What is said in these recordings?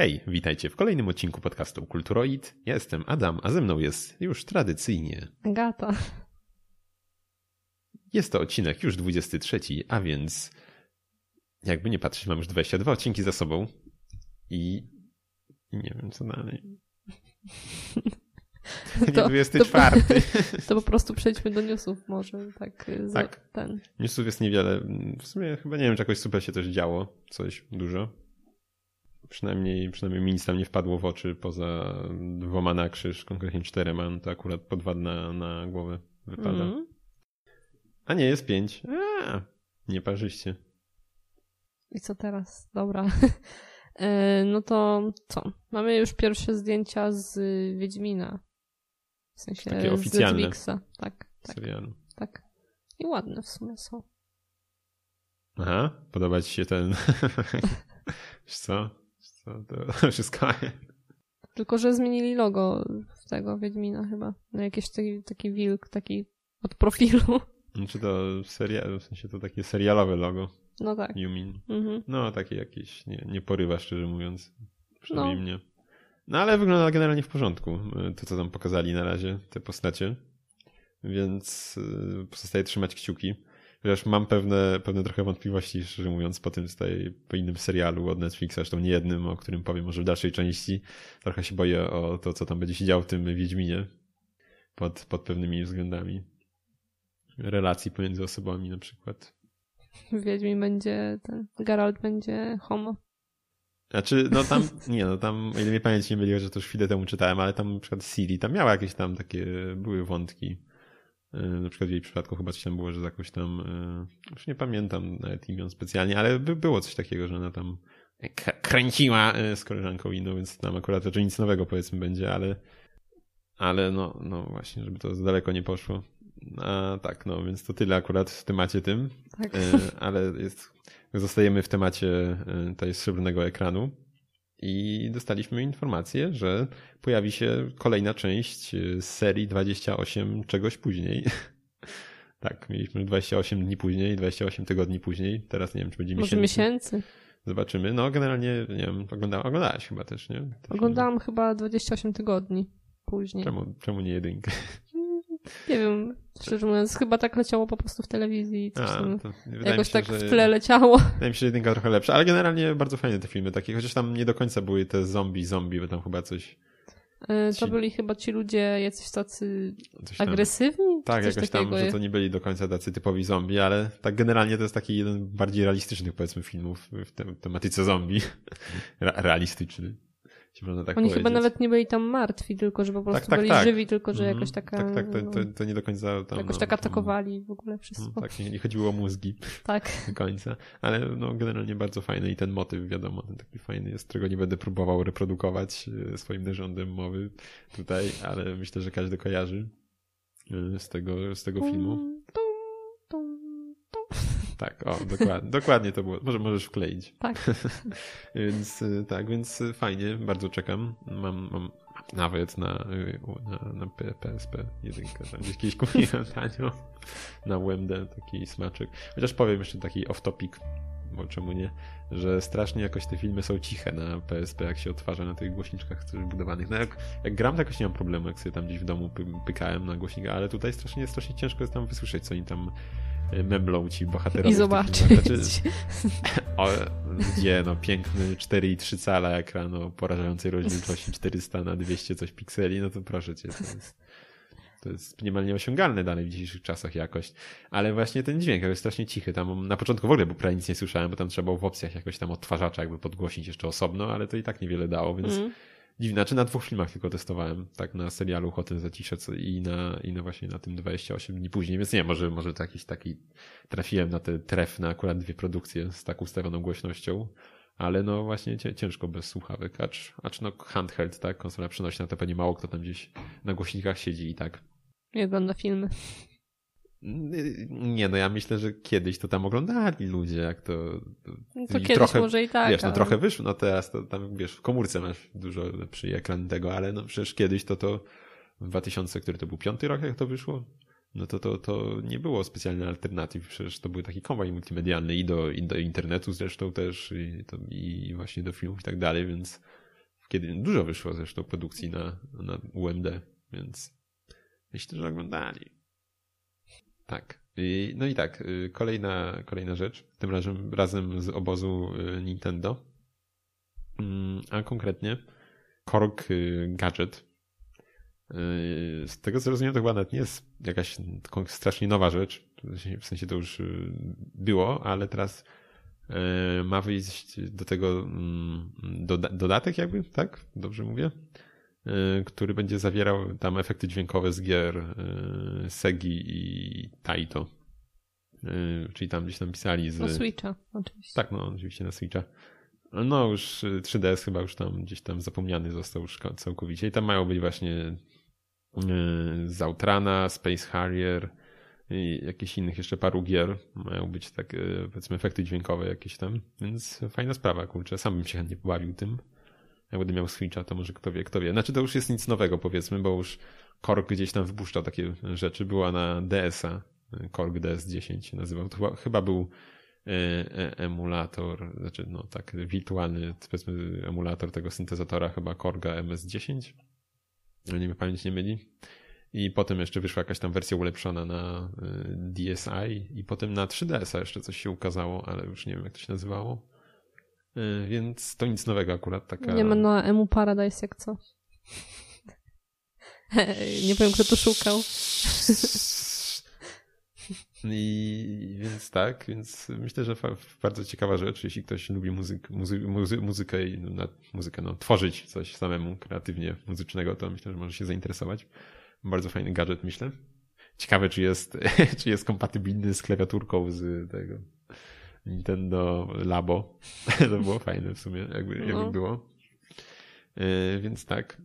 Hej, witajcie w kolejnym odcinku podcastu Kulturoid. Ja jestem Adam, a ze mną jest już tradycyjnie Agata. Jest to odcinek już 23, a więc jakby nie patrzeć, mam już 22 odcinki za sobą i nie wiem co dalej. Nie, To- 24. To, to po prostu przejdźmy do newsów może, tak, za, Tak. ten. Newsów jest niewiele. W sumie chyba nie wiem, czy jakoś super się też działo. Coś dużo. Przynajmniej, przynajmniej mi nic tam nie wpadło w oczy poza dwoma na krzyż, konkretnie czterema. No to akurat po dwa na, na głowę wypada. Mhm. A nie, jest pięć. A, nieparzyście. I co teraz? Dobra. E, no to co? Mamy już pierwsze zdjęcia z Wiedźmina. W sensie Takie z oficjalne. Netflixa. Tak, tak, Serialu. tak. I ładne w sumie są. Aha, podoba ci się ten... Wiesz co? Co? To wszystko... Tylko, że zmienili logo tego Wiedźmina chyba. Na jakiś taki, taki wilk, taki od profilu. Czy to serial, w sensie to takie serialowe logo, No tak. you mean? Mhm. No, takie jakieś, nie, nie porywa, szczerze mówiąc. Przynajmniej No. mnie. No, ale wygląda generalnie w porządku, y, to co tam pokazali na razie, te postacie. Więc y, pozostaje trzymać kciuki. Chociaż mam pewne, pewne trochę wątpliwości, szczerze mówiąc, po tym tutaj, po innym serialu od Netflixa, zresztą nie jednym, o którym powiem może w dalszej części. Trochę się boję o to, co tam będzie się działo w tym Wiedźminie. Pod, pod pewnymi względami. Relacji pomiędzy osobami na przykład. Wiedźmin będzie, ten, Geralt będzie homo. Znaczy, no tam, nie no tam, o ile mnie pamięć nie myliła, że to już chwilę temu czytałem, ale tam na przykład Siri, tam miała jakieś tam takie, były wątki. Yy, Na przykład w jej przypadku chyba coś tam było, że z jakąś tam, yy, już nie pamiętam nawet imion specjalnie, ale by, było coś takiego, że ona tam kręciła yy, z koleżanką inną, więc tam akurat raczej nic nowego powiedzmy będzie, ale, ale no, no właśnie, żeby to za daleko nie poszło. A tak, no więc to tyle akurat w temacie tym. Tak. E, ale jest, zostajemy w temacie e, tutaj srebrnego ekranu i dostaliśmy informację, że pojawi się kolejna część z serii 28 czegoś później. Tak, mieliśmy 28 dni później, 28 tygodni później. Teraz nie wiem, czy będzie Może miesięcy. miesięcy. Zobaczymy. No, generalnie, nie wiem, ogląda, oglądałaś chyba też, nie? Te filmy. Oglądałam chyba 28 tygodni później. Czemu, czemu nie jedynkę? Nie wiem, szczerze mówiąc, chyba tak leciało po prostu w telewizji i coś A, jakoś się, tak że... w tle leciało. Wydaje mi się, że jedynka trochę lepsza, ale generalnie bardzo fajne te filmy takie, chociaż tam nie do końca były te zombie, zombie, bo tam chyba coś, E, Ci- To byli chyba ci ludzie jacyś tacy tam... agresywni? Tak, jakoś tam, że to nie byli do końca tacy typowi zombie, ale tak generalnie to jest taki jeden bardziej realistycznych powiedzmy filmów w tem- tematyce zombie. Re- realistyczny. Jeśli można tak Oni powiedzieć. chyba nawet nie byli tam martwi, tylko że po prostu tak, byli tak. żywi, tylko że Mhm. jakoś taka... Tak, tak, to, no, to, to nie do końca tam... jakoś no, tak atakowali w ogóle no, wszystko. Tak, nie, nie chodziło o mózgi Tak. do końca, ale no generalnie bardzo fajny i ten motyw wiadomo, ten taki fajny jest, którego nie będę próbował reprodukować e, swoim narządem mowy tutaj, ale myślę, że każdy kojarzy e, z tego, z tego filmu. Tak, o, dokładnie, dokładnie to było. Może możesz wkleić. Tak. Więc y, tak, więc y, fajnie, bardzo czekam. Mam, mam nawet na, y, na, na PSP jedynkę, tam gdzieś kiedyś kupiłem tanio na UMD taki smaczek. Chociaż powiem jeszcze taki off topic, bo czemu nie, że strasznie jakoś te filmy są ciche na PSP, jak się odtwarza na tych głośniczkach budowanych. No jak, jak gram, to jakoś nie mam problemu, jak sobie tam gdzieś w domu py, pykałem na głośnika, ale tutaj strasznie, strasznie ciężko jest tam wysłyszeć, co oni tam memlą ci bohaterowie. I zobaczyć. Znaczy, o, gdzie no piękny 4,3 cala ekran o porażającej rozdzielczości 400 na 200 coś pikseli, no to proszę cię, to jest, to jest niemal nieosiągalne dalej w dzisiejszych czasach jakoś. Ale właśnie ten dźwięk jest strasznie cichy. Tam na początku w ogóle bo prawie nic nie słyszałem, bo tam trzeba było w opcjach jakoś tam odtwarzacza jakby podgłosić jeszcze osobno, ale to i tak niewiele dało, więc Mm. Dziwne. Znaczy na dwóch filmach tylko testowałem, tak na serialu Hotel Zacisze i na, i na właśnie na tym 28 dni później, więc nie, może, może to jakiś taki trafiłem na te tref na akurat dwie produkcje z tak ustawioną głośnością, ale no właśnie cię- ciężko bez słuchawek, acz, acz no handheld, tak, konsola przenośna, to pewnie mało kto tam gdzieś na głośnikach siedzi i tak. Nie ogląda filmy. Nie, no ja myślę, że kiedyś to tam oglądali ludzie, jak to... No to kiedyś trochę, może i tak. Wiesz, no ale- trochę wyszło, no teraz to tam, wiesz, w komórce masz dużo lepszy ekran tego, ale no przecież kiedyś to to w 2000, który to był piąty rok, jak to wyszło, no to, to, to nie było specjalnie alternatyw, przecież to był taki kombajn multimedialny i do, i do internetu zresztą też i, to, i właśnie do filmów i tak dalej, więc kiedy dużo wyszło zresztą produkcji na, na UMD, więc myślę, że oglądali. Tak. I, no i tak, y, kolejna, kolejna rzecz, tym razem, razem z obozu y, Nintendo, mm, a konkretnie Korg Gadget. Z tego co rozumiem, to chyba nawet nie jest jakaś strasznie nowa rzecz, w sensie to już było, ale teraz ma wyjść do tego mm, doda dodatek jakby, tak? Dobrze mówię? E, który będzie zawierał tam efekty dźwiękowe z gier e, Segi i Taito. Czyli tam gdzieś napisali z... Na Switcha oczywiście. Tak, no oczywiście na Switcha. No już 3DS chyba już tam gdzieś tam zapomniany został już całkowicie i tam mają być właśnie Zautrana, Space Harrier, i jakichś innych jeszcze paru gier. Mają być takie, powiedzmy, efekty dźwiękowe jakieś tam, więc fajna sprawa, kurczę. Sam bym się chętnie pobawił tym. Jak będę miał Switcha, to może kto wie, kto wie. Znaczy to już jest nic nowego, powiedzmy, bo już Korg gdzieś tam wypuszczał takie rzeczy. Była na DS-a, Korg DS10 się nazywał. To chyba, chyba był e, e, emulator, znaczy no tak, wirtualny, powiedzmy, emulator tego syntezatora, chyba Korga MS10. Nie wiem, pamięć nie myli. I potem jeszcze wyszła jakaś tam wersja ulepszona na y, DSi i potem na 3DS-a jeszcze coś się ukazało, ale już nie wiem jak to się nazywało. Y, więc to nic nowego akurat. Taka... Nie ma na Emu Paradise jak co. nie powiem kto to szukał. I więc tak, więc myślę, że bardzo ciekawa rzecz, jeśli ktoś lubi muzyk, muzy, muzy, muzykę i no, muzykę, no, tworzyć coś samemu kreatywnie muzycznego, to myślę, że może się zainteresować. Bardzo fajny gadżet, myślę. Ciekawe, czy jest, czy jest kompatybilny z klawiaturką z tego Nintendo Labo. to było fajne w sumie, jakby, jakby no. było. Yy, więc tak.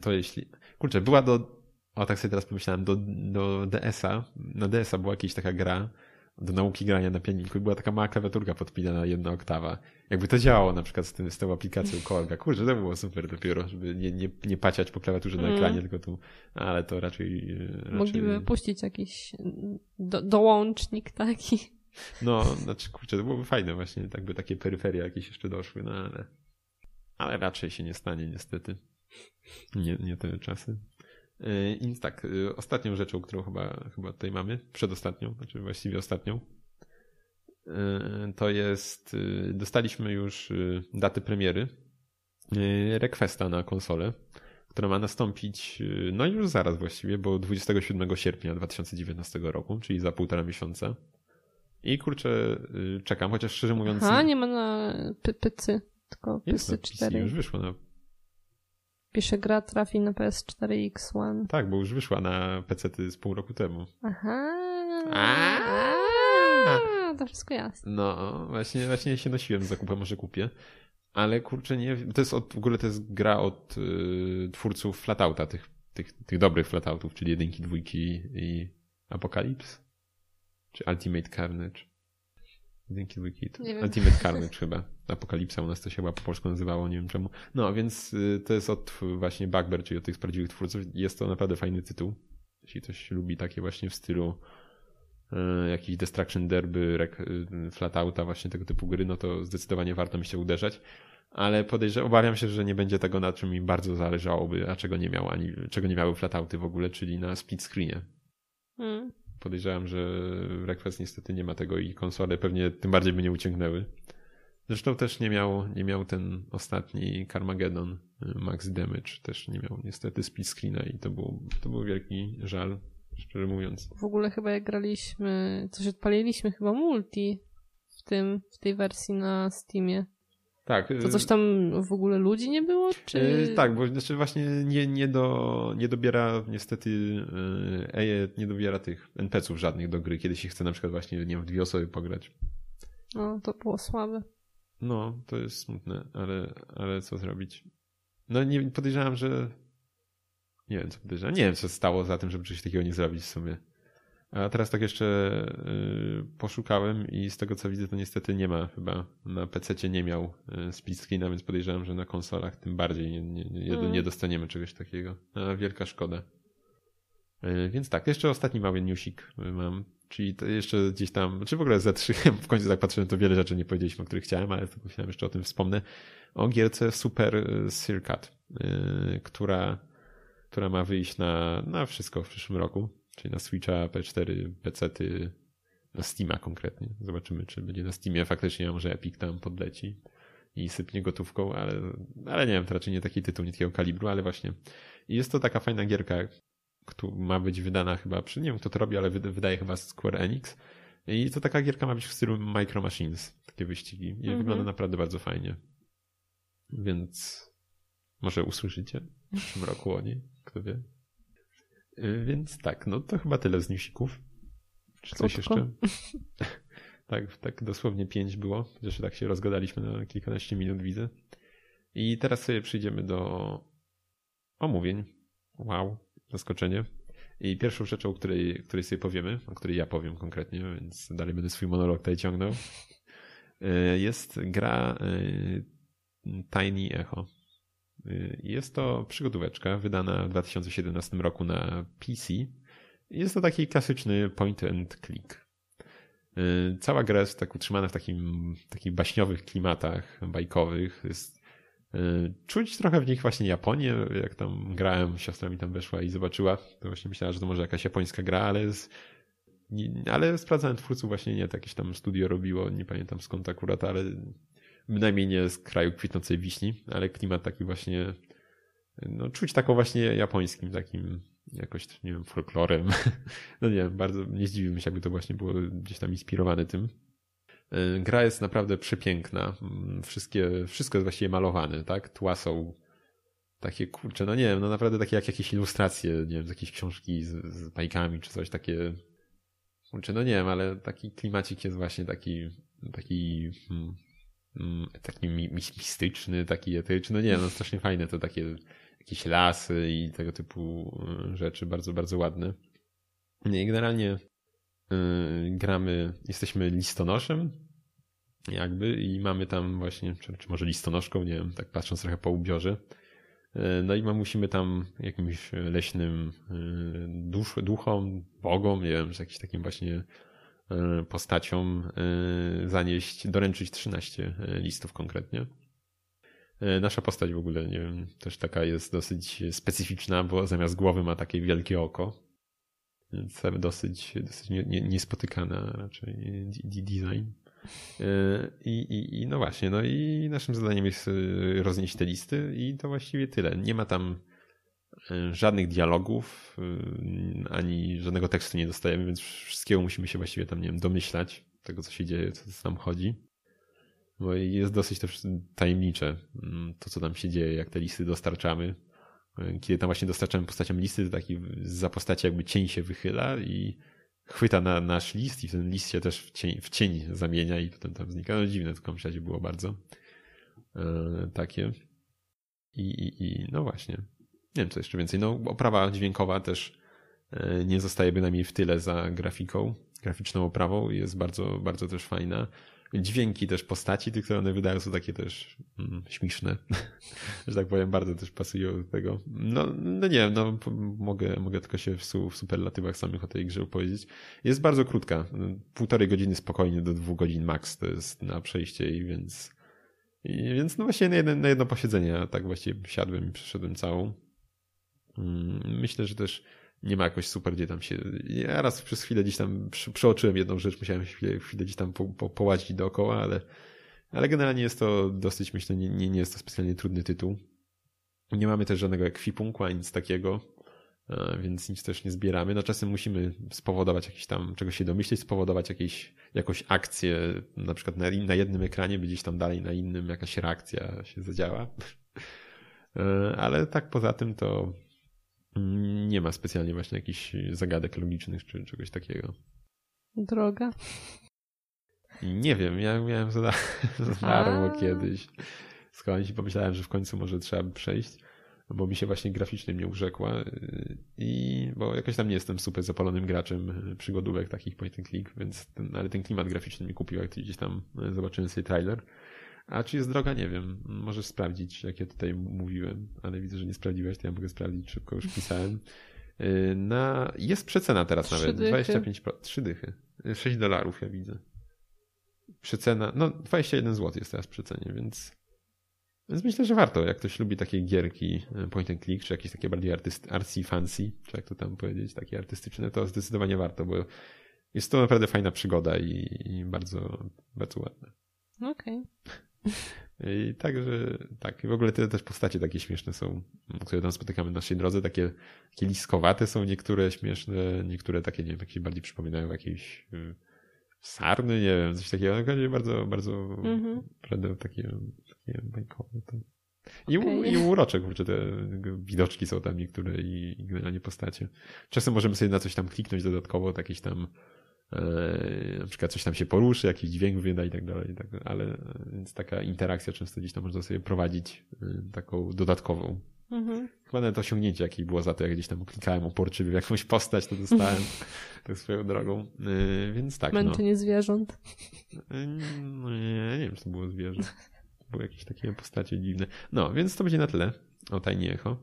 To jeśli. Kurczę, była do. O, tak sobie teraz pomyślałem, do, do DS-a. Na DS-a była jakaś taka gra do nauki grania na pianiku i była taka mała klawiaturka podpinana jedna oktawa. Jakby to działało na przykład z, tym, z tą aplikacją Korga. Kurczę, to było super dopiero, żeby nie, nie, nie paciać po klawiaturze na mm. ekranie, tylko tu, ale to raczej... raczej... Mogliby puścić jakiś do, dołącznik taki. No, znaczy kurczę, to byłoby fajne właśnie, tak by takie peryferie jakieś jeszcze doszły, no ale, ale raczej się nie stanie niestety. Nie, nie te czasy. I więc tak, y, ostatnią rzeczą, którą chyba, chyba tutaj mamy, przedostatnią, znaczy właściwie ostatnią, y, to jest, dostaliśmy już daty premiery Requesta na konsolę, która ma nastąpić, no już zaraz właściwie, bo 27 sierpnia 2019 roku, czyli za półtora miesiąca. I kurczę, czekam, chociaż szczerze mówiąc... A, nie ma na PC, tylko PS4. Jest już wyszło na Pisze gra trafi na PS4 i X1. Tak, bo już wyszła na PC z pół roku temu. Aha. to wszystko jasne. No, właśnie, właśnie się nosiłem z zakupem, może kupię. Ale kurczę, nie To jest od, w ogóle to jest gra od y, twórców Flatouta, tych, tych, tych dobrych Flatoutów, czyli jedynki, dwójki i Apocalypse. Czy Ultimate Carnage. Jedynki, dwójki. Ultimate Carnage chyba. Apokalipsa u nas to się chyba po polsku nazywało, nie wiem czemu. No, więc y, to jest od właśnie Bugbear, czyli od tych prawdziwych twórców. Jest to naprawdę fajny tytuł. Jeśli ktoś lubi takie właśnie w stylu y, jakiś Destruction Derby, rek, y, Flatouta, właśnie tego typu gry, no to zdecydowanie warto mi się uderzać. Ale podejrzewam, obawiam się, że nie będzie tego, na czym mi bardzo zależałoby, a czego nie miał, ani czego nie miały Flatouty w ogóle, czyli na split screenie. Hmm podejrzewam, że Request niestety nie ma tego i konsole pewnie tym bardziej by nie uciągnęły. Zresztą też nie miał, nie miał ten ostatni Carmageddon y, Max Damage, też nie miał niestety split screena i to był, to był wielki żal, szczerze mówiąc. W ogóle chyba jak graliśmy, coś odpaliliśmy chyba multi w tym, w tej wersji na Steamie. Tak. To coś tam w ogóle ludzi nie było? Czy... Yy, tak, bo znaczy właśnie nie, nie, do, nie dobiera niestety EA nie dobiera tych NPC-ów żadnych do gry, kiedy się chce na przykład właśnie nie wiem, w dwie osoby pograć. No, to było słabe. No, to jest smutne, ale, ale co zrobić? No nie podejrzewam, że nie wiem co podejrzewam. Nie wiem co stało za tym, żeby coś takiego nie zrobić w sumie. A teraz tak jeszcze y, poszukałem i z tego co widzę, to niestety nie ma chyba. Na PC nie miał y, split screena, więc podejrzewam, że na konsolach tym bardziej nie, nie, nie, mm. nie dostaniemy czegoś takiego. A wielka szkoda. Y, więc tak, jeszcze ostatni mały newsik mam. Czyli jeszcze gdzieś tam, czy w ogóle Z3, w końcu tak patrzyłem, to wiele rzeczy nie powiedzieliśmy, o których chciałem, ale to myślałem jeszcze o tym wspomnę. O gierce Super Circuit, która, która ma wyjść na, na wszystko w przyszłym roku, czyli na Switcha, P4, PC-ty, na Steama konkretnie. Zobaczymy, czy będzie na Steamie faktycznie, a może Epic tam podleci i sypnie gotówką, ale, ale nie wiem, to raczej nie taki tytuł, nie takiego kalibru, ale właśnie. I jest to taka fajna gierka, która ma być wydana chyba przy, nie wiem kto to robi, ale wydaje chyba Square Enix. I to taka gierka ma być w stylu Micro Machines, takie wyścigi. I mm -hmm. wygląda naprawdę bardzo fajnie. Więc może usłyszycie w przyszłym roku o niej, kto wie. Y, więc tak, no to chyba tyle z newsików. Czy coś jeszcze? tak, tak dosłownie pięć było, chociaż tak się rozgadaliśmy na kilkanaście minut, widzę. I teraz sobie przyjdziemy do omówień. Wow, zaskoczenie. I pierwszą rzeczą, o której, której sobie powiemy, o której ja powiem konkretnie, więc dalej będę swój monolog tutaj ciągnął, y, jest gra y, Tiny Echo. Y, jest to przygodóweczka wydana w 2017 roku na PC. Jest to taki klasyczny point and click. Cała gra jest tak utrzymana w takim, takich baśniowych klimatach bajkowych. Jest Y, czuć trochę w nich właśnie Japonię, jak tam grałem, siostra mi tam weszła i zobaczyła, to właśnie myślała, że to może jakaś japońska gra, ale jest, ale sprawdzałem twórców właśnie nie, to jakieś tam studio robiło, nie pamiętam skąd akurat, ale bynajmniej nie z kraju kwitnącej wiśni, ale klimat taki właśnie, no czuć taką właśnie japońskim, takim jakoś, nie wiem, folklorem. No nie wiem, bardzo nie zdziwiłbym się, jakby to właśnie było gdzieś tam inspirowane tym. Y, gra jest naprawdę przepiękna. Mm, wszystkie, wszystko jest właściwie malowane, tak? Tła są takie, kurcze, no nie wiem, no naprawdę takie jak jakieś ilustracje, nie wiem, z jakiejś książki z, z bajkami czy coś takie. Kurczę, no nie wiem, ale taki klimacik jest właśnie taki, taki, hmm, hmm, taki mistyczny, taki etyczny, no nie no strasznie fajne to takie jakieś lasy i tego typu y, rzeczy, bardzo, bardzo ładne. Nie, generalnie Y, gramy, jesteśmy listonoszem jakby i mamy tam właśnie, czy, czy może listonoszką, nie wiem, tak patrząc trochę po ubiorze. Y, no i my musimy tam jakimś leśnym dusz, duchom, bogom, nie wiem, z jakimś takim właśnie postacią zanieść, doręczyć 13 listów konkretnie. Nasza postać w ogóle, nie wiem, też taka jest dosyć specyficzna, bo zamiast głowy ma takie wielkie oko. Więc dosyć, dosyć niespotykana raczej design. I, i, I no właśnie, no i naszym zadaniem jest roznieść te listy i to właściwie tyle. Nie ma tam żadnych dialogów, ani żadnego tekstu nie dostajemy, więc wszystkiego musimy się właściwie tam, nie wiem, domyślać tego, co się dzieje, co, tam chodzi. Bo jest dosyć też tajemnicze mm, to, co tam się dzieje, jak te listy dostarczamy kiedy tam właśnie dostarczamy postaciom listy, to taki za postaci jakby cień się wychyla i chwyta na nasz list i ten list się też w cień, w cień zamienia i potem tam znika. No dziwne w każdym razie było bardzo takie. I, i, I no właśnie. Nie wiem co jeszcze więcej. No oprawa dźwiękowa też e, nie zostaje bynajmniej w tyle za grafiką, graficzną oprawą. Jest bardzo, bardzo też fajna dźwięki też postaci, tych, które one wydają, są takie też mm, śmieszne, że tak powiem, bardzo też pasują do tego. No, no nie wiem, no, mogę, mogę tylko się w, su, w superlatywach samych o tej grze opowiedzieć. Jest bardzo krótka, półtorej godziny spokojnie do dwóch godzin max to jest na przejście i więc i więc no właśnie na, jedno, na jedno posiedzenie ja tak właściwie siadłem i przeszedłem całą. Mm, myślę, że też nie ma jakoś super, gdzie tam się. Ja raz przez chwilę gdzieś tam przeoczyłem jedną rzecz, musiałem chwilę, chwilę gdzieś tam po, po, połazić dookoła, ale, ale generalnie jest to dosyć, myślę, nie, nie, nie jest to specjalnie trudny tytuł. Nie mamy też żadnego ekwipunku, ani nic takiego, e, więc nic też nie zbieramy. No czasem musimy spowodować jakieś tam, czego się domyśleć, spowodować jakieś, jakąś akcję, na przykład na, na jednym ekranie, by gdzieś tam dalej na innym jakaś reakcja się zadziała. E, ale tak poza tym to nie ma specjalnie właśnie jakichś zagadek logicznych czy czegoś takiego. Droga? Nie wiem, ja miałem za, za darmo kiedyś skończyć. Pomyślałem, że w końcu może trzeba przejść, bo mi się właśnie graficznie mnie urzekła i bo jakoś tam nie jestem super zapalonym graczem przygodówek takich point and click, więc ten, ale ten klimat graficzny mi kupił, jak gdzieś tam zobaczyłem sobie trailer. A czy jest droga? Nie wiem. Możesz sprawdzić, jak ja tutaj mówiłem, ale widzę, że nie sprawdziłeś, to ja mogę sprawdzić szybko, już pisałem. Y, na, jest przecena teraz Trzy nawet, dychy. 25, pro- trzy dychy. 6 dolarów ja widzę. Przecena, no 21 zł jest teraz przecenie, więc, więc myślę, że warto, jak ktoś lubi takie gierki y, point and click, czy jakieś takie bardziej artyst, artsy fancy, czy jak to tam powiedzieć, takie artystyczne, to zdecydowanie warto, bo jest to naprawdę fajna przygoda i, i bardzo, bardzo ładna. Okej. I także, tak, i w ogóle te też postacie takie śmieszne są, które tam spotykamy na naszej drodze, takie, takie liskowate są niektóre śmieszne, niektóre takie, nie wiem, jakieś bardziej przypominają jakieś y, sarny, nie wiem, coś takiego, no, bardzo, bardzo, Mhm. naprawdę takie, takie bajkowe to. I, u, Okej. I urocze, kurczę, te widoczki są tam niektóre i, i generalnie postacie. Czasem możemy sobie na coś tam kliknąć dodatkowo, to jakieś tam na przykład coś tam się poruszy, jakiś dźwięk wyda i tak dalej, tak ale e, więc taka interakcja często gdzieś tam można sobie prowadzić e, taką dodatkową. Mhm. Chyba nawet osiągnięcie jakie było za to, jak gdziem tam klikałem uporczywie w jakąś postać, to dostałem tak swoją drogą. E, Więc tak, no. Męczenie zwierząt. E, No nie, nie wiem, czy to było zwierzę. Były jakieś takie postacie dziwne. No, więc to będzie na tyle o Tiny Echo.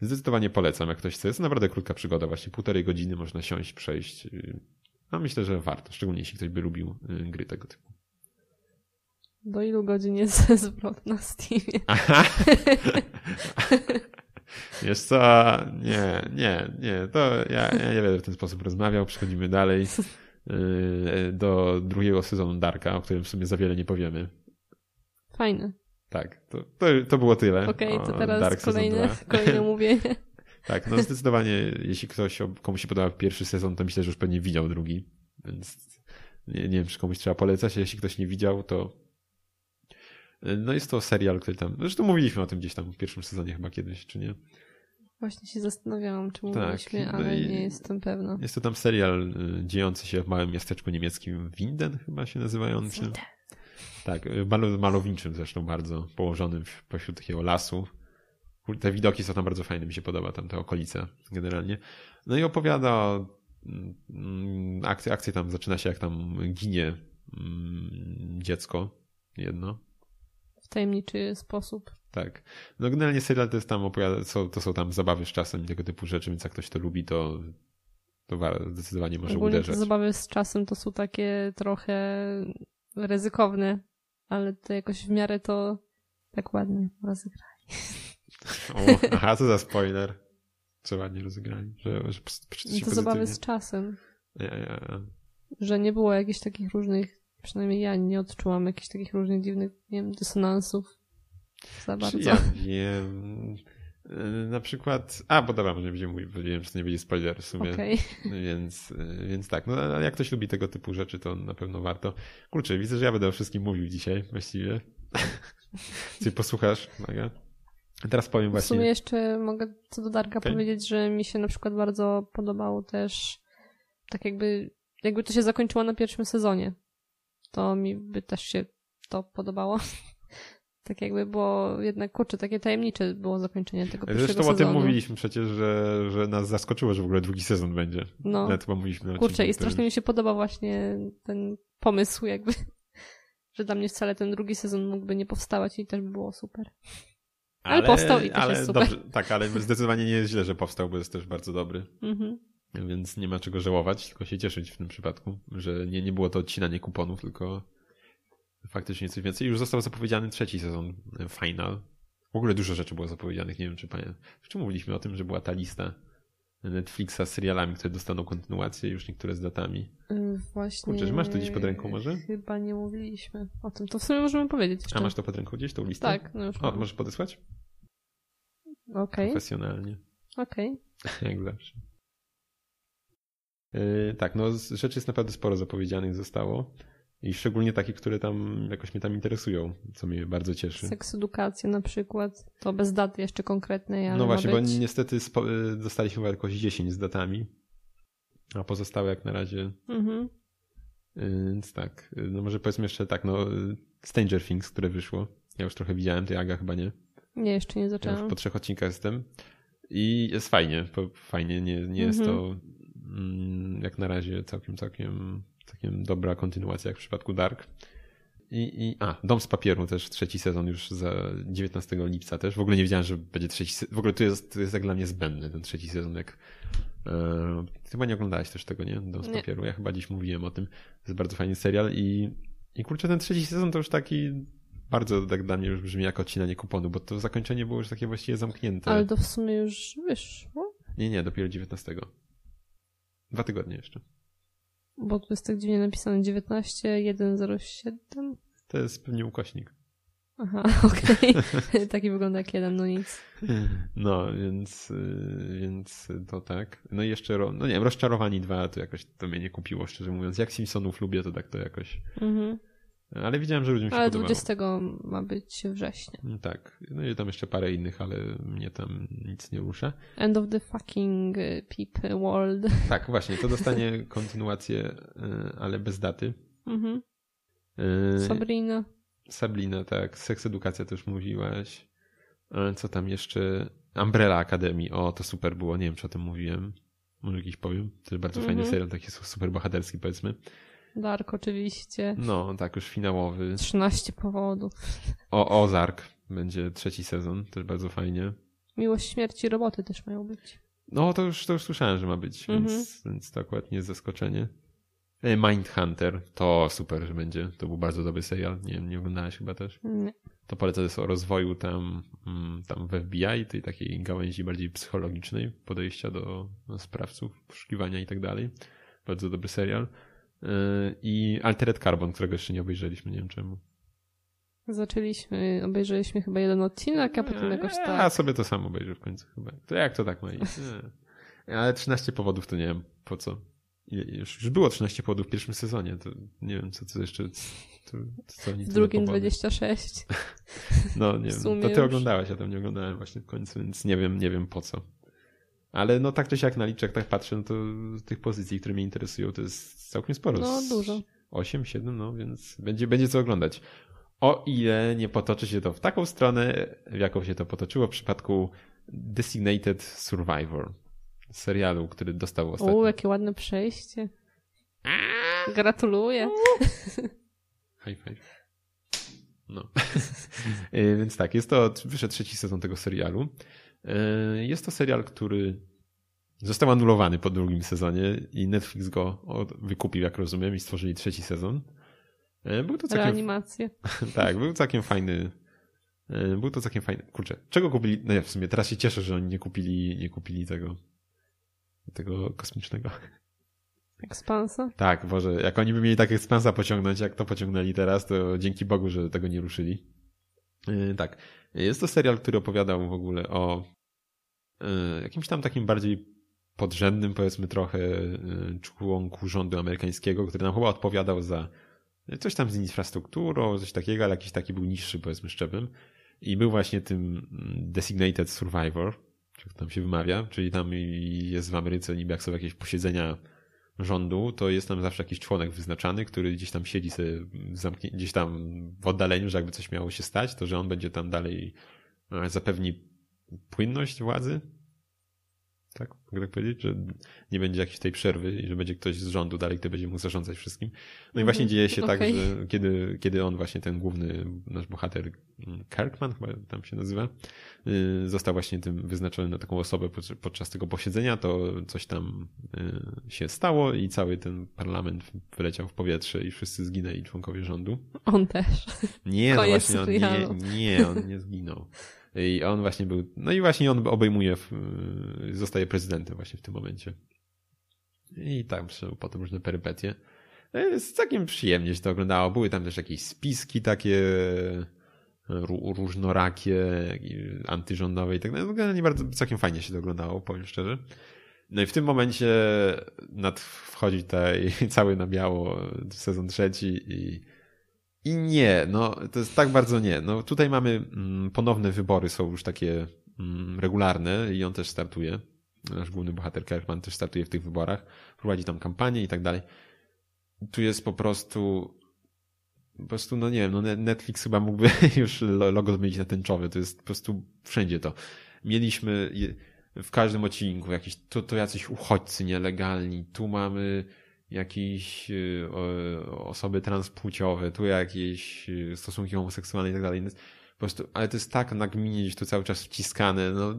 Zdecydowanie polecam, jak ktoś chce. Jest naprawdę krótka przygoda, właśnie półtorej godziny można siąść, przejść. No myślę, że warto, szczególnie jeśli ktoś by lubił y, gry tego typu. Do ilu godzin jest zwrot na Steamie? Aha. Wiesz co, nie, nie, nie, to ja, ja nie będę w ten sposób rozmawiał, przechodzimy dalej y, do drugiego sezonu Darka, o którym w sumie za wiele nie powiemy. Fajne. Tak, to, to, to było tyle. Okej, o to teraz Dark kolejne, 2. kolejne mówienie. Tak, no zdecydowanie, jeśli ktoś, komuś się podobał pierwszy sezon, to myślę, że już pewnie widział drugi, więc nie, nie wiem, czy komuś trzeba polecać. Jeśli ktoś nie widział, to no jest to serial, który tam, zresztą mówiliśmy o tym gdzieś tam w pierwszym sezonie chyba kiedyś, czy nie? Właśnie się zastanawiałam, czy Tak, mówiliśmy, no ale nie jestem pewna. Jest to tam serial y, dziejący się w małym miasteczku niemieckim Winden chyba się nazywający. Tak, y, malo, malowniczym zresztą bardzo, położonym pośród takiego lasu. Te widoki są tam bardzo fajne, mi się podoba tam ta okolica generalnie. No i opowiada mm, akcja, akcja tam zaczyna się jak tam ginie mm, dziecko jedno. W tajemniczy sposób. Tak. No generalnie serial to jest tam opowiada, są, to są tam zabawy z czasem i tego typu rzeczy, więc jak ktoś to lubi, to, to wa- zdecydowanie może Ogólnie te uderzać. zabawy z czasem to są takie trochę ryzykowne, ale to jakoś w miarę to tak ładnie rozegrali. O, aha, co za spoiler. Co ładnie rozegrali, że, że To zabawy z czasem, Ja, ja, ja. że nie było jakichś takich różnych, przynajmniej ja nie odczułam jakichś takich różnych dziwnych, nie wiem, dysonansów za bardzo. Ja wiem. Y, Na przykład. A, bo dobra, nie bo nie wiem, czy to nie będzie spoiler w sumie. Okej. Więc, y, więc tak, no ale jak ktoś lubi tego typu rzeczy, to na pewno warto. Kurczę, widzę, że ja będę o wszystkim mówił dzisiaj właściwie. Ty posłuchasz, Maga? Teraz powiem W właśnie. sumie jeszcze mogę co do Darka Okej. powiedzieć, że mi się na przykład bardzo podobało też tak jakby, jakby to się zakończyło na pierwszym sezonie. To mi by też się to podobało. tak jakby było jednak, kurczę, takie tajemnicze było zakończenie tego pierwszego Zresztą o tym sezonu. mówiliśmy przecież, że, że nas zaskoczyło, że w ogóle drugi sezon będzie. No. Nawet chyba mówiliśmy Kurczę, i strasznie mi się podoba właśnie ten pomysł jakby, że dla mnie wcale ten drugi sezon mógłby nie powstawać i też by było super. Ale powstał i też ale jest super. Dobrze, tak, ale zdecydowanie nie jest źle, że powstał, bo jest też bardzo dobry. Mhm. Więc nie ma czego żałować, tylko się cieszyć w tym przypadku, że nie, nie było to odcinanie kuponów, tylko faktycznie coś więcej. Już został zapowiedziany trzeci sezon e, Final. W ogóle dużo rzeczy było zapowiedzianych, nie wiem czy. W czym mówiliśmy o tym, że była ta lista Netflixa z serialami, które dostaną kontynuację, już niektóre z datami. Y, Właśnie. Kurczę, czy masz to gdzieś pod ręką może? Chyba nie mówiliśmy o tym. To w sumie możemy powiedzieć jeszcze. A masz to pod ręką gdzieś, tą listę? Tak, no już O, mam. możesz podesłać? Okej, Profesjonalnie. okej. Jak zawsze. Yy, tak, no rzeczy jest naprawdę sporo zapowiedzianych zostało. I szczególnie takie, które tam jakoś mnie tam interesują, co mnie bardzo cieszy. Seks edukacja na przykład. To bez daty jeszcze konkretnej, ale No właśnie, bo być. niestety spo, yy, dostaliśmy chyba jakoś 10 z datami, a pozostałe jak na razie. Mhm. Yy, więc tak, yy, no może powiedzmy jeszcze tak, no yy, Stranger Things, które wyszło. Ja już trochę widziałem, ty Aga chyba nie. Nie, jeszcze nie Ja już zaczęłam. po trzech odcinkach jestem. I jest fajnie, fajnie, nie, nie jest Mhm. to mm, jak na razie całkiem, całkiem, całkiem dobra kontynuacja jak w przypadku Dark. i, i, a, Dom z papieru też trzeci sezon już za 19 lipca też. W ogóle nie wiedziałem, że będzie trzeci sezon. W ogóle to jest, to jest jak dla mnie zbędny ten trzeci sezon. Jak, e, chyba nie oglądałeś też tego, nie? Dom z Nie. papieru. Ja chyba dziś mówiłem o tym. To jest bardzo fajny serial i, i kurczę, ten trzeci sezon to już taki bardzo tak dla mnie już brzmi jak odcinanie kuponu, bo to zakończenie było już takie właściwie zamknięte. Ale to w sumie już wyszło, Nie, nie, dopiero 19. Dwa tygodnie jeszcze. Bo tu jest tak dziwnie napisane 19107. To jest pewnie ukośnik. Aha, okej. Taki wygląda jak jeden, no nic. No, więc, y, więc to tak. No i jeszcze, no nie wiem, Rozczarowani 2 to jakoś to mnie nie kupiło, szczerze mówiąc. Jak Simpsonów lubię, to tak to jakoś... Mhm. Ale widziałem, że ludziom się Ale podobało. 20 ma być września. Mm, Tak. No i tam jeszcze parę innych, ale mnie tam nic nie rusza. End of the fucking y, peep world. Tak, właśnie, to dostanie kontynuację, y, ale bez daty. Mhm. Y, Sabrina. Sabrina, tak. Seks Edukacja też mówiłaś. Co tam jeszcze? Umbrella Academy. O, to super było. Nie wiem, czy o tym mówiłem. Może jakiś powiem. To jest bardzo fajny Mhm. serial, taki super bohaterski, powiedzmy. Dark oczywiście. No, tak, już finałowy. 13 powodów. O, Ozark będzie trzeci sezon. Też bardzo fajnie. Miłość śmierci roboty też mają być. No, to już, to już słyszałem, że ma być, Mhm. więc, więc to akurat nie jest zaskoczenie. E, Mindhunter. To super, że będzie. To był bardzo dobry serial. Nie wiem, nie oglądałeś chyba też. Nie. To polecam jest o rozwoju tam, mm, tam w FBI, tej takiej gałęzi bardziej psychologicznej, podejścia do sprawców, poszukiwania i tak dalej. Bardzo dobry serial. Yy, I Altered Carbon, którego jeszcze nie obejrzeliśmy, nie wiem czemu. Zaczęliśmy, obejrzeliśmy chyba jeden odcinek, a potem jakoś Ja tak. sobie to sam obejrzę w końcu chyba. To jak to tak ma iść? Ale 13 powodów to nie wiem po co. Już, już było 13 powodów w pierwszym sezonie, to nie wiem co, co jeszcze. To, co oni W drugim powody. 26. No nie wiem, to ty już. oglądałaś, ja tam nie oglądałem właśnie w końcu, więc nie wiem, nie wiem po co. Ale no tak czy siak na liczek tak patrzę, no to tych pozycji, które mnie interesują, to jest całkiem sporo. No, dużo. 8, 7, no więc będzie, będzie co oglądać. O ile nie potoczy się to w taką stronę, w jaką się to potoczyło w przypadku Designated Survivor. Serialu, który dostał ostatnio. O, jakie ładne przejście. Gratuluję. High five. No. Y, Więc tak, jest to, wyszedł trzeci sezon tego serialu. Y, Jest to serial, który został anulowany po drugim sezonie i Netflix go wykupił, jak rozumiem, i stworzyli trzeci sezon. Y, Był to całkiem, Reanimację. tak, był całkiem fajny. y, Był to całkiem fajny. Kurczę, czego kupili? No ja w sumie teraz się cieszę, że oni nie kupili, nie kupili tego tego kosmicznego. Ekspansa. Tak, Boże, jak oni by mieli tak ekspansa pociągnąć, jak to pociągnęli teraz, to dzięki Bogu, że tego nie ruszyli. Yy, tak. Jest to serial, który opowiadał w ogóle o yy, jakimś tam takim bardziej podrzędnym, powiedzmy trochę, yy, członku rządu amerykańskiego, który nam chyba odpowiadał za coś tam z infrastrukturą, coś takiego, ale jakiś taki był niższy, powiedzmy, szczebem. I był właśnie tym mm, designated survivor, jak tam się wymawia, czyli tam jest w Ameryce niby jak są jakieś posiedzenia rządu, to jest tam zawsze jakiś członek wyznaczany, który gdzieś tam siedzi sobie zamknie, gdzieś tam w oddaleniu, że jakby coś miało się stać, to że on będzie tam dalej e, zapewni płynność władzy. Tak, mogę tak powiedzieć, że nie będzie jakiejś tej przerwy i że będzie ktoś z rządu dalej, kto będzie mógł zarządzać wszystkim. No i właśnie Mhm, dzieje się tak, okej. że kiedy, kiedy on właśnie, ten główny nasz bohater mm, Kirkman chyba tam się nazywa, y, został właśnie tym wyznaczony na taką osobę podczas- tego posiedzenia, to coś tam y, się stało i cały ten parlament wyleciał w powietrze i wszyscy zginęli członkowie rządu. On też. Nie, no właśnie on nie, nie, on nie zginął. I on właśnie był, no i właśnie on obejmuje, zostaje prezydentem właśnie w tym momencie. I tam potem różne perypetie. Jest całkiem przyjemnie się to oglądało. Były tam też jakieś spiski takie ró- różnorakie, antyrządowe i tak dalej. Generalnie bardzo całkiem fajnie się to oglądało, powiem szczerze. No i w tym momencie nad, wchodzi tutaj cały na biało sezon trzeci i, i nie, no to jest tak bardzo nie. No tutaj mamy mm, ponowne wybory, są już takie mm, regularne i on też startuje. Nasz główny bohater Kirkman też startuje w tych wyborach, prowadzi tam kampanię i tak dalej. Tu jest po prostu po prostu, no nie wiem, no Netflix chyba mógłby już lo- logo zmienić na tęczowy, to jest po prostu wszędzie to. Mieliśmy w każdym odcinku jakieś, to, to jacyś uchodźcy nielegalni, tu mamy jakieś y, osoby transpłciowe, tu jakieś y, stosunki homoseksualne i tak dalej. Po prostu, ale to jest tak gdzieś to cały czas wciskane. No,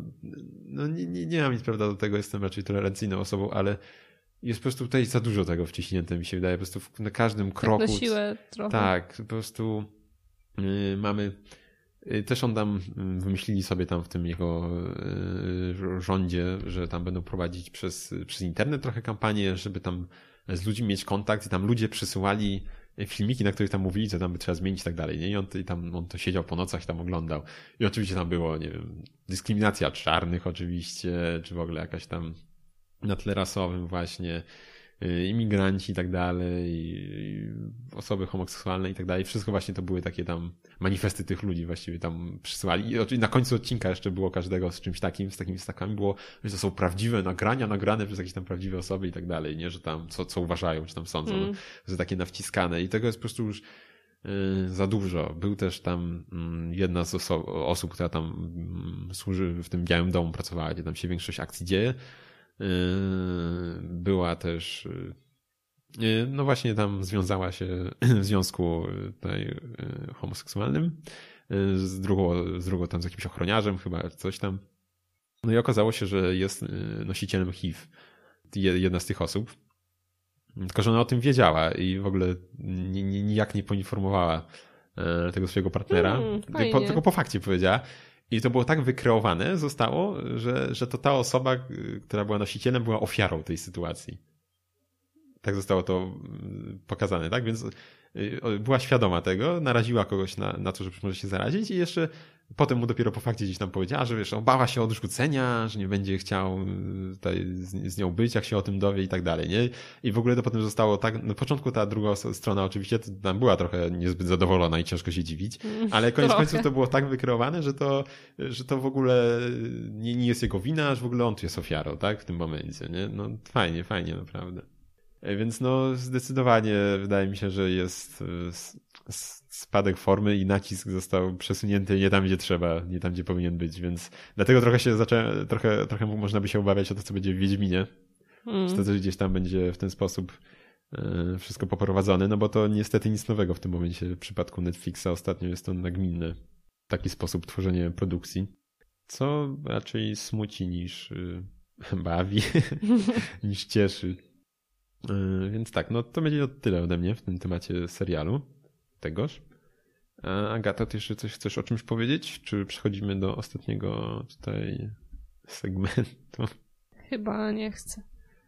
no nie, nie, nie mam nic prawda do tego, jestem raczej tolerancyjną osobą, ale jest po prostu tutaj za dużo tego wciśnięte, mi się wydaje. Po prostu na każdym kroku. Tak na siłę trochę. Tak, po prostu yy, mamy. Yy, też on tam yy, wymyślili sobie tam w tym jego yy, rządzie, że tam będą prowadzić przez, przez internet trochę kampanię, żeby tam z ludźmi mieć kontakt i tam ludzie przysyłali filmiki, na których tam mówili, co tam by trzeba zmienić i tak dalej. Nie? I on, i tam, on to siedział po nocach i tam oglądał. I oczywiście tam było, nie wiem, dyskryminacja czarnych oczywiście, czy w ogóle jakaś tam na tle rasowym właśnie, imigranci i tak dalej, osoby homoseksualne i tak dalej. Wszystko właśnie to były takie tam manifesty tych ludzi właściwie tam przysyłali. I na końcu odcinka jeszcze było każdego z czymś takim, z takimi stakami było, że to są prawdziwe nagrania, nagrane przez jakieś tam prawdziwe osoby i tak dalej, nie? Że tam co, co uważają, czy tam sądzą, mm. że takie nawciskane. I tego jest po prostu już y, za dużo. Był też tam mm, jedna z oso osób, która tam mm, służy w tym Białym Domu pracowała, gdzie tam się większość akcji dzieje była też, yy, no właśnie tam związała się w związku tutaj yy, homoseksualnym z drugą, z drugą tam z jakimś ochroniarzem chyba, coś tam. No i okazało się, że jest nosicielem HIV. Jedna z tych osób. Tylko, że ona o tym wiedziała i w ogóle nijak nie poinformowała tego swojego partnera. Mm, tylko, tylko po fakcie powiedziała. I to było tak wykreowane zostało, że, że to ta osoba, która była nosicielem, była ofiarą tej sytuacji. Tak zostało to mm, pokazane, tak? Więc y, była świadoma tego, naraziła kogoś na, na to, że może się zarazić i jeszcze potem mu dopiero po fakcie gdzieś tam powiedziała, że wiesz, obała się odrzucenia, że nie będzie chciał y, tutaj z, nią być, jak się o tym dowie i tak dalej, nie? I w ogóle to potem zostało tak, na początku ta druga strona oczywiście tam była trochę niezbyt zadowolona i ciężko się dziwić, mm, ale koniec końców to było tak wykreowane, że to, że to w ogóle nie, nie jest jego wina, że w ogóle on tu jest ofiarą, tak? W tym momencie, nie? No fajnie, fajnie, naprawdę. E, więc no zdecydowanie wydaje mi się, że jest e, spadek formy i nacisk został przesunięty nie tam, gdzie trzeba, nie tam, gdzie powinien być, więc dlatego trochę się zaczę... trochę, trochę można by się obawiać o to, co będzie w Wiedźminie. Mm. Czy to też gdzieś tam będzie w ten sposób e, wszystko poprowadzone, no bo to niestety nic nowego w tym momencie w przypadku Netflixa ostatnio jest to nagminne. Taki sposób tworzenia produkcji, co raczej smuci niż bawi, niż cieszy. E, więc tak, no to będzie tyle ode mnie w tym temacie serialu tegoż. A Agata, ty jeszcze coś chcesz o czymś powiedzieć? Czy przechodzimy do ostatniego tutaj segmentu? Chyba nie chcę.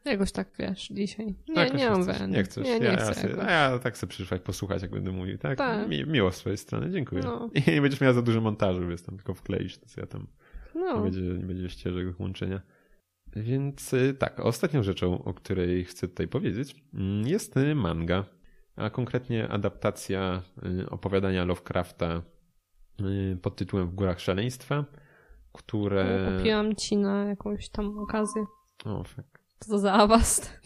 Jakoś tak wiesz, dzisiaj. Nie, tak, nie mam chcesz, Nie chcesz. Nie, nie ja, chcę ja, ja, tak chcę przyszwać, posłuchać, jak będę mówił. Tak, tak. Mi, miło z twojej strony, dziękuję. No. I nie będziesz miała za dużo montażu, więc tam tylko wkleisz, to ja tam no. nie, będzie, nie będzie ścieżek łączenia. Więc y, tak, ostatnią rzeczą, o której chcę tutaj powiedzieć, mm, jest manga, a konkretnie adaptacja y, opowiadania Lovecrafta y, pod tytułem W górach szaleństwa, które... Kupiłam ci na jakąś tam okazję. O, fuck. Co to za awast?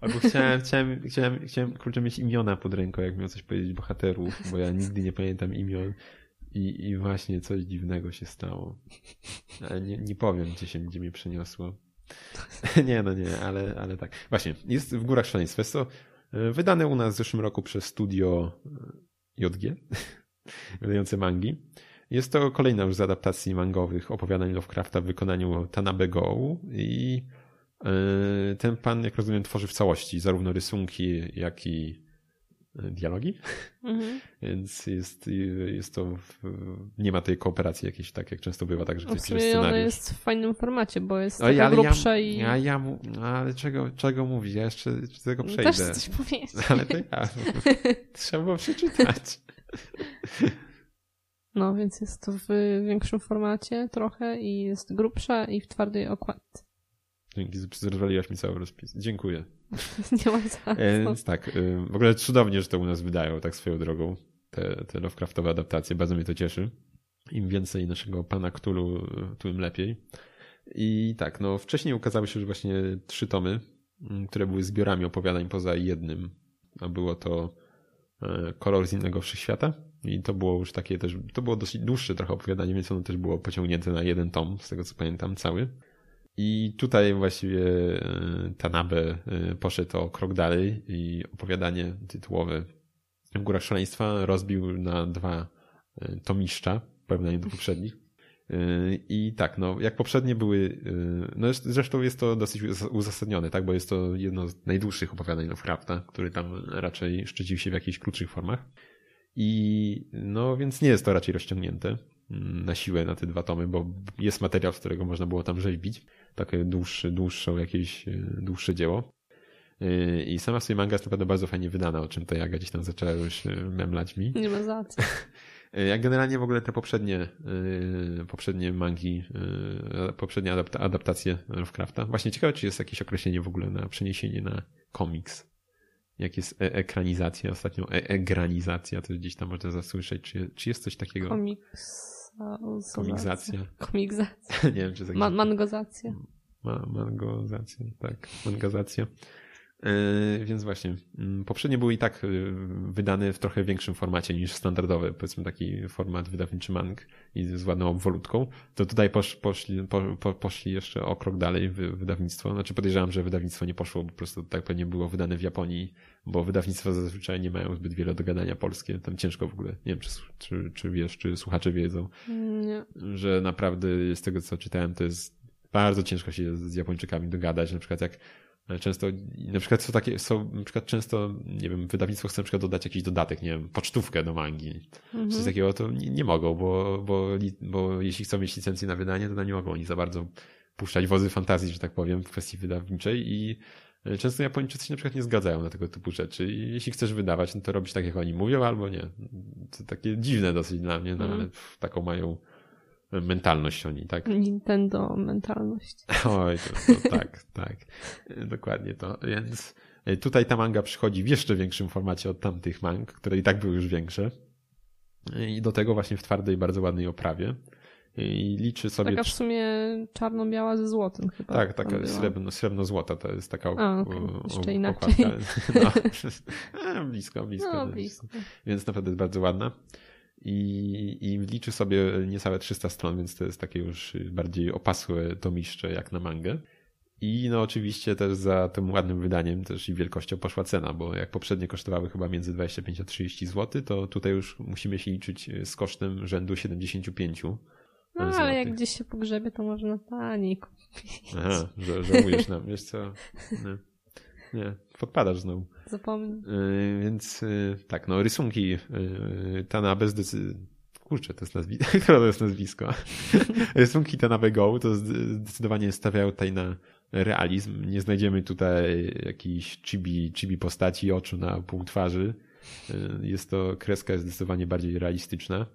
Albo chciałem, chciałem, chciałem, chciałem kurczę mieć imiona pod ręką, jak miał coś powiedzieć bohaterów, bo ja nigdy nie pamiętam imion. I, I właśnie coś dziwnego się stało. Ale nie, nie powiem, gdzie się gdzie mnie przeniosło. nie, no nie, ale, ale tak. Właśnie, jest w Górach Szaleństwa. Jest to e, wydane u nas w zeszłym roku przez studio e, JG, wydające mangi. Jest to kolejna już z adaptacji mangowych opowiadań Lovecrafta w wykonaniu Tanabe Go i e, ten pan, jak rozumiem, tworzy w całości zarówno rysunki, jak i dialogi, mhm. więc jest, jest to, nie ma tej kooperacji jakiejś tak, jak często bywa, tak, że ktoś pisze scenariusz. jest w fajnym formacie, bo jest taka ale grubsza ja, i... Ja, ja, ale czego, czego mówić? Ja jeszcze do tego przejdę. Też coś powiedzieć. Ale to ja, trzeba było przeczytać. No, więc jest to w większym formacie trochę i jest grubsza i w twardej okładce. Dzięki, rozwaliłaś mi cały rozpis. Dziękuję. Nie ma za e, Więc tak, e, w ogóle cudownie, że to u nas wydają tak swoją drogą, te, te Lovecraftowe adaptacje. Bardzo mnie to cieszy. Im więcej naszego pana Cthulhu, tym lepiej. I tak, no wcześniej ukazały się już właśnie trzy tomy, które były zbiorami opowiadań poza jednym. A było to e, Kolor z innego wszechświata. I to było już takie też, to było dosyć dłuższe trochę opowiadanie, więc ono też było pociągnięte na jeden tom, z tego co pamiętam, cały. I tutaj właściwie e, Tanabe e, poszedł o krok dalej i opowiadanie tytułowe w Górach Szaleństwa rozbił na dwa e, tomiszcza w porównaniu do poprzednich. I tak, no, jak poprzednie były, no zresztą jest to dosyć uzasadnione, tak, bo jest to jedno z najdłuższych opowiadań Lovecrafta, który tam raczej szczycił się w jakichś krótszych formach. I no, więc nie jest to raczej rozciągnięte na siłę na te dwa tomy, bo jest materiał, z którego można było tam rzeźbić takie dłuższe, dłuższe jakieś e, dłuższe dzieło. E, I sama sobie manga jest naprawdę bardzo fajnie wydana, o czym to Jaga gdzieś tam zaczęła już e, memlać mi. Nie ma za co. Jak generalnie w ogóle te poprzednie, poprzednie mangi, poprzednie adaptacje Lovecrafta. Właśnie ciekawe, czy jest jakieś określenie w ogóle na przeniesienie na komiks. Jak jest e ekranizacja, ostatnio e egranizacja, to gdzieś tam można zasłyszeć, czy, czy jest coś takiego. Komiks. Komiksacja. Komiksacja. nie wiem, czy tak. Ma mangozacja. Ma mangozacja, tak. Mangazacja. Yy, więc właśnie, yy, poprzednie były i tak yy, wydane w trochę większym formacie niż standardowy, powiedzmy taki format wydawniczy mang i z ładną obwolutką. To tutaj posz, poszli, po, po, poszli jeszcze o krok dalej wydawnictwo. Znaczy podejrzewam, że wydawnictwo nie poszło, po prostu tak pewnie było wydane w Japonii, bo wydawnictwa zazwyczaj nie mają zbyt wiele do gadania polskie. Tam ciężko w ogóle. Nie wiem, czy, czy, czy wiesz, czy słuchacze wiedzą, nie. że naprawdę z tego, co czytałem, to jest bardzo ciężko się z Japończykami dogadać. Na przykład jak Często, na przykład są takie, są, na przykład często, nie wiem, wydawnictwo chce na przykład dodać jakiś dodatek, nie wiem, pocztówkę do mangi. Mhm. Coś takiego to nie, nie, mogą, bo, bo, bo jeśli chcą mieć licencję na wydanie, to nie mogą oni za bardzo puszczać wozy fantazji, że tak powiem, w kwestii wydawniczej i e, często Japończycy się na przykład nie zgadzają na tego typu rzeczy i jeśli chcesz wydawać, no to robisz tak, jak oni mówią, albo nie. To takie dziwne dosyć dla mnie, no, mhm. ale taką mają mentalność oni, tak? Nintendo mentalność. Oj, to, to tak, tak. Dokładnie to. Więc e, tutaj ta manga przychodzi w jeszcze większym formacie od tamtych mang, które i tak były już większe. I do tego właśnie w twardej, bardzo ładnej oprawie. I liczy sobie. Taka w sumie czarno-biała ze złotem chyba. Tak, taka srebrno, srebrno-złota to jest taka A, okay. Jeszcze inaczej. No, e, blisko, blisko. No, blisko. Więc naprawdę jest bardzo ładna i, i liczy sobie niecałe 300 stron, więc to jest takie już bardziej opasłe tomiszcze jak na mangę. I no oczywiście też za tym ładnym wydaniem też i wielkością poszła cena, bo jak poprzednie kosztowały chyba między 25 a 30 zł, to tutaj już musimy się liczyć z kosztem rzędu 75 no, ale jak gdzieś się pogrzebie, to można taniej kupić. Aha, że, żałujesz nam, wiesz co? Nie, nie podpadasz znowu. Zapomnij. Yy, więc yy, tak, no rysunki yy, Tanabe zdecydowanie kurczę, to jest nazwisko, to jest nazwisko. Rysunki Tanabe Go to zdecydowanie stawiają tutaj na realizm. Nie znajdziemy tutaj jakiejś chibi, chibi postaci, oczu na pół twarzy. Jest to, kreska jest zdecydowanie bardziej realistyczna.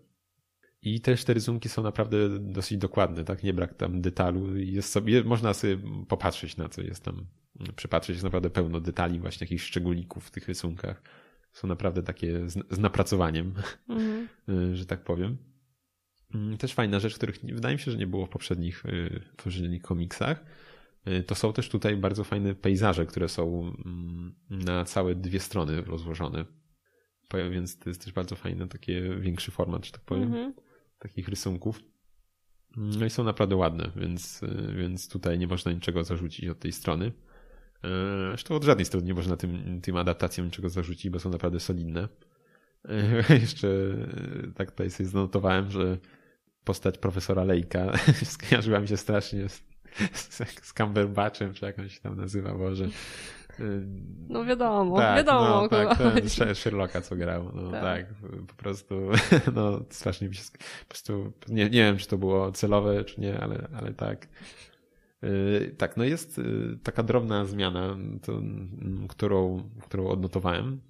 I też te rysunki są naprawdę dosyć dokładne, tak? Nie brak tam detalu. Jest sobie, można sobie popatrzeć na co jest tam, przypatrzeć. Jest naprawdę pełno detali, właśnie jakichś szczególników w tych rysunkach. Są naprawdę takie z, z napracowaniem, mhm. że tak powiem. Mm, też fajna rzecz, których wydaje mi się, że nie było w poprzednich, y, poprzednich komiksach. Y, to są też tutaj bardzo fajne pejzaże, które są mm, na całe dwie strony rozłożone. Więc to jest też bardzo fajny, taki większy format, że tak powiem. Mhm takich rysunków. No i są naprawdę ładne, więc, e, więc tutaj nie można niczego zarzucić od tej strony. E, zresztą od żadnej strony nie można tym, tym adaptacjom niczego zarzucić, bo są naprawdę solidne. E, jeszcze tak tutaj sobie zanotowałem, że postać profesora Lejka skojarzyła mi się strasznie z, z, z Cumberbatchem, czy jak on się tam nazywa, Boże. No wiadomo, tak, wiadomo. No, tak, ten Sherlocka, co grał. No tak. tak. po prostu, no strasznie mi się, po prostu, nie, nie wiem, czy to było celowe, czy nie, ale, ale tak. Yy, tak, no jest yy, taka drobna zmiana, to, którą, którą odnotowałem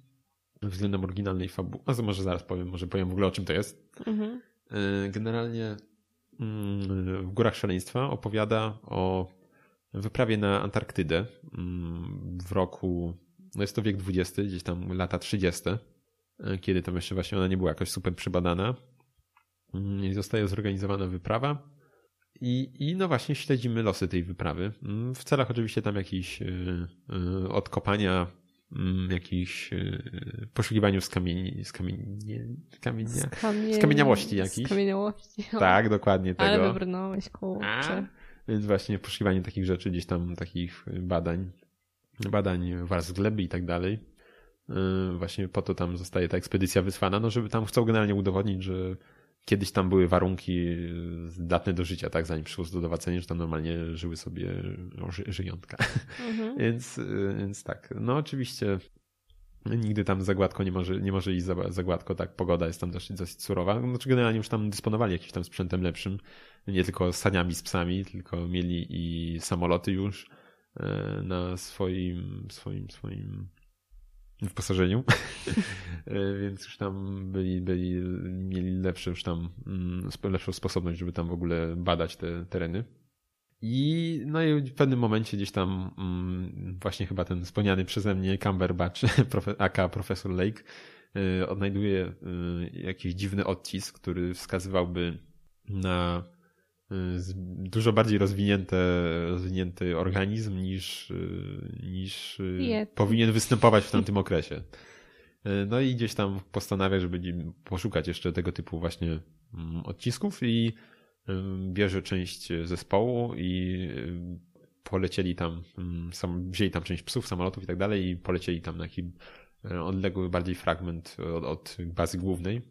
względem oryginalnej fabuły. A może zaraz powiem, może powiem w ogóle o czym to jest. Mhm. Yy, generalnie w Górach Szaleństwa opowiada o wyprawie na Antarktydę mm, w roku, no jest to wiek XX, gdzieś tam lata 30., e, kiedy tam jeszcze właśnie ona nie była jakoś super przybadana. Mm, I zostaje zorganizowana wyprawa. I, I no właśnie śledzimy losy tej wyprawy. Mm, w celach oczywiście tam jakichś e, e, odkopania jakichś poszukiwaniu kamienia, z, kamie... z kamieniałości jakichś. Z kamieniałości. Tak, dokładnie tego. Ale wybrnąłeś, kurczę. Więc właśnie poszukiwanie takich rzeczy, gdzieś tam takich badań, badań warstw gleby i tak dalej. Yy, właśnie po to tam zostaje ta ekspedycja wysłana, no żeby tam chcą generalnie udowodnić, że kiedyś tam były warunki zdatne do życia, tak, zanim przyszło zdodowacenie, że tam normalnie żyły sobie ży żyjątka. Mhm. więc, więc tak, no oczywiście nigdy tam za gładko nie może, nie może iść za, za gładko, tak, pogoda jest tam dosyć, dosyć surowa. Znaczy generalnie już tam dysponowali jakimś tam sprzętem lepszym, nie tylko saniami z psami, tylko mieli i samoloty już e, na swoim, swoim, swoim wyposażeniu, e, więc już tam byli, byli, mieli lepsze już tam, mm, lepszą sposobność, żeby tam w ogóle badać te tereny. I, no i w pewnym momencie gdzieś tam mm, właśnie chyba ten wspomniany przeze mnie Cumberbatch, aka Profesor Lake, y, odnajduje y, jakiś dziwny odcisk, który wskazywałby na y, dużo bardziej rozwinięte, rozwinięty organizm niż, niż powinien występować w tamtym okresie. No i gdzieś tam postanawia, żeby poszukać jeszcze tego typu właśnie mm, odcisków i bierze część zespołu i polecieli tam, wzięli tam część psów, samolotów i tak dalej i polecieli tam na jakiś e, odległy bardziej fragment od, od bazy głównej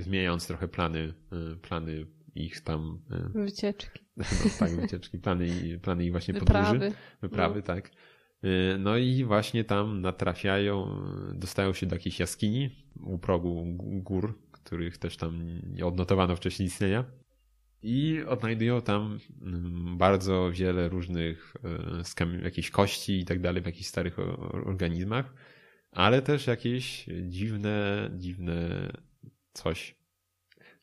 zmieniając trochę plany, e, plany ich tam... E, wycieczki. No, tak, wycieczki, plany, plany ich właśnie wyprawy. podróży. Wyprawy, no. tak. No i właśnie tam natrafiają, dostają się do jakiejś jaskini u progu gór, których też tam nie odnotowano wcześniej istnienia i odnajdują tam mm, bardzo wiele różnych e, jakichś kości i tak dalej w jakichś starych organizmach, ale też jakieś dziwne, dziwne coś,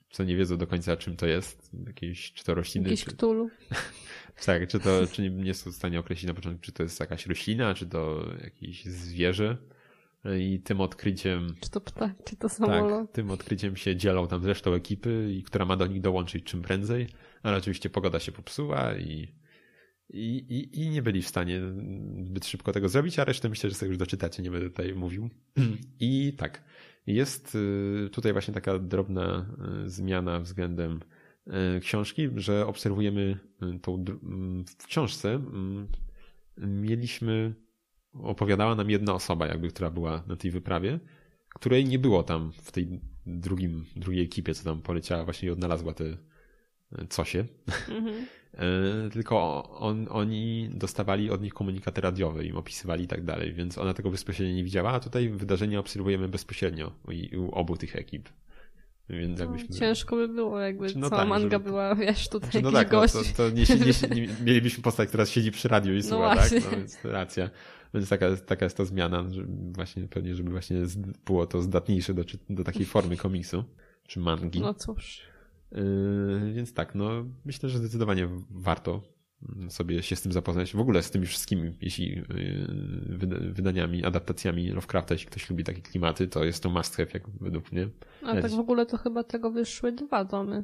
co nie wiedzą do końca czym to jest. Jakieś, czy to rośliny. Jakieś czy... ktulu. tak, czy to, czy nie są w stanie określić na początku, czy to jest jakaś roślina, czy to jakieś zwierzę. I tym odkryciem. Czy to ptak, czy to samolot? Tak, tym odkryciem się dzielą tam z resztą ekipy, i która ma do nich dołączyć czym prędzej, ale oczywiście pogoda się popsuła i, i, i, i nie byli w stanie zbyt szybko tego zrobić, a resztę myślę, że sobie już doczytacie, nie będę tutaj mówił. I tak, jest y, tutaj właśnie taka drobna y, zmiana względem y, książki, że obserwujemy tą w książce mieliśmy opowiadała nam jedna osoba, jakby, która była na tej wyprawie, której nie było tam w tej drugim, drugiej ekipie, co tam poleciała właśnie i odnalazła te e, cosie. Mhm. E, tylko on, oni dostawali od nich komunikaty radiowe, im opisywali i tak dalej, więc ona tego bezpośrednio nie widziała, a tutaj wydarzenia obserwujemy bezpośrednio u, u obu tych ekip. Więc no, jakbyśmy... Ciężko by było, jakby no cała tak, manga żeby... była, wiesz, tutaj znaczy, no tak. No, to, to nie, nie, nie, mielibyśmy postać, która siedzi przy radiu i no słucha, tak? No więc racja. Więc taka, taka jest to zmiana, że właśnie pewnie, żeby właśnie było to zdatniejsze do, do takiej formy komiksu, czy mangi. No cóż. Yy, więc tak, no myślę, że zdecydowanie warto sobie się z tym zapoznać. W ogóle z tymi wszystkimi, jeśli yy, wydaniami, adaptacjami Lovecrafta, jeśli ktoś lubi takie klimaty, to jest to must have, jak według mnie. A tak w ogóle to chyba tego wyszły dwa domy.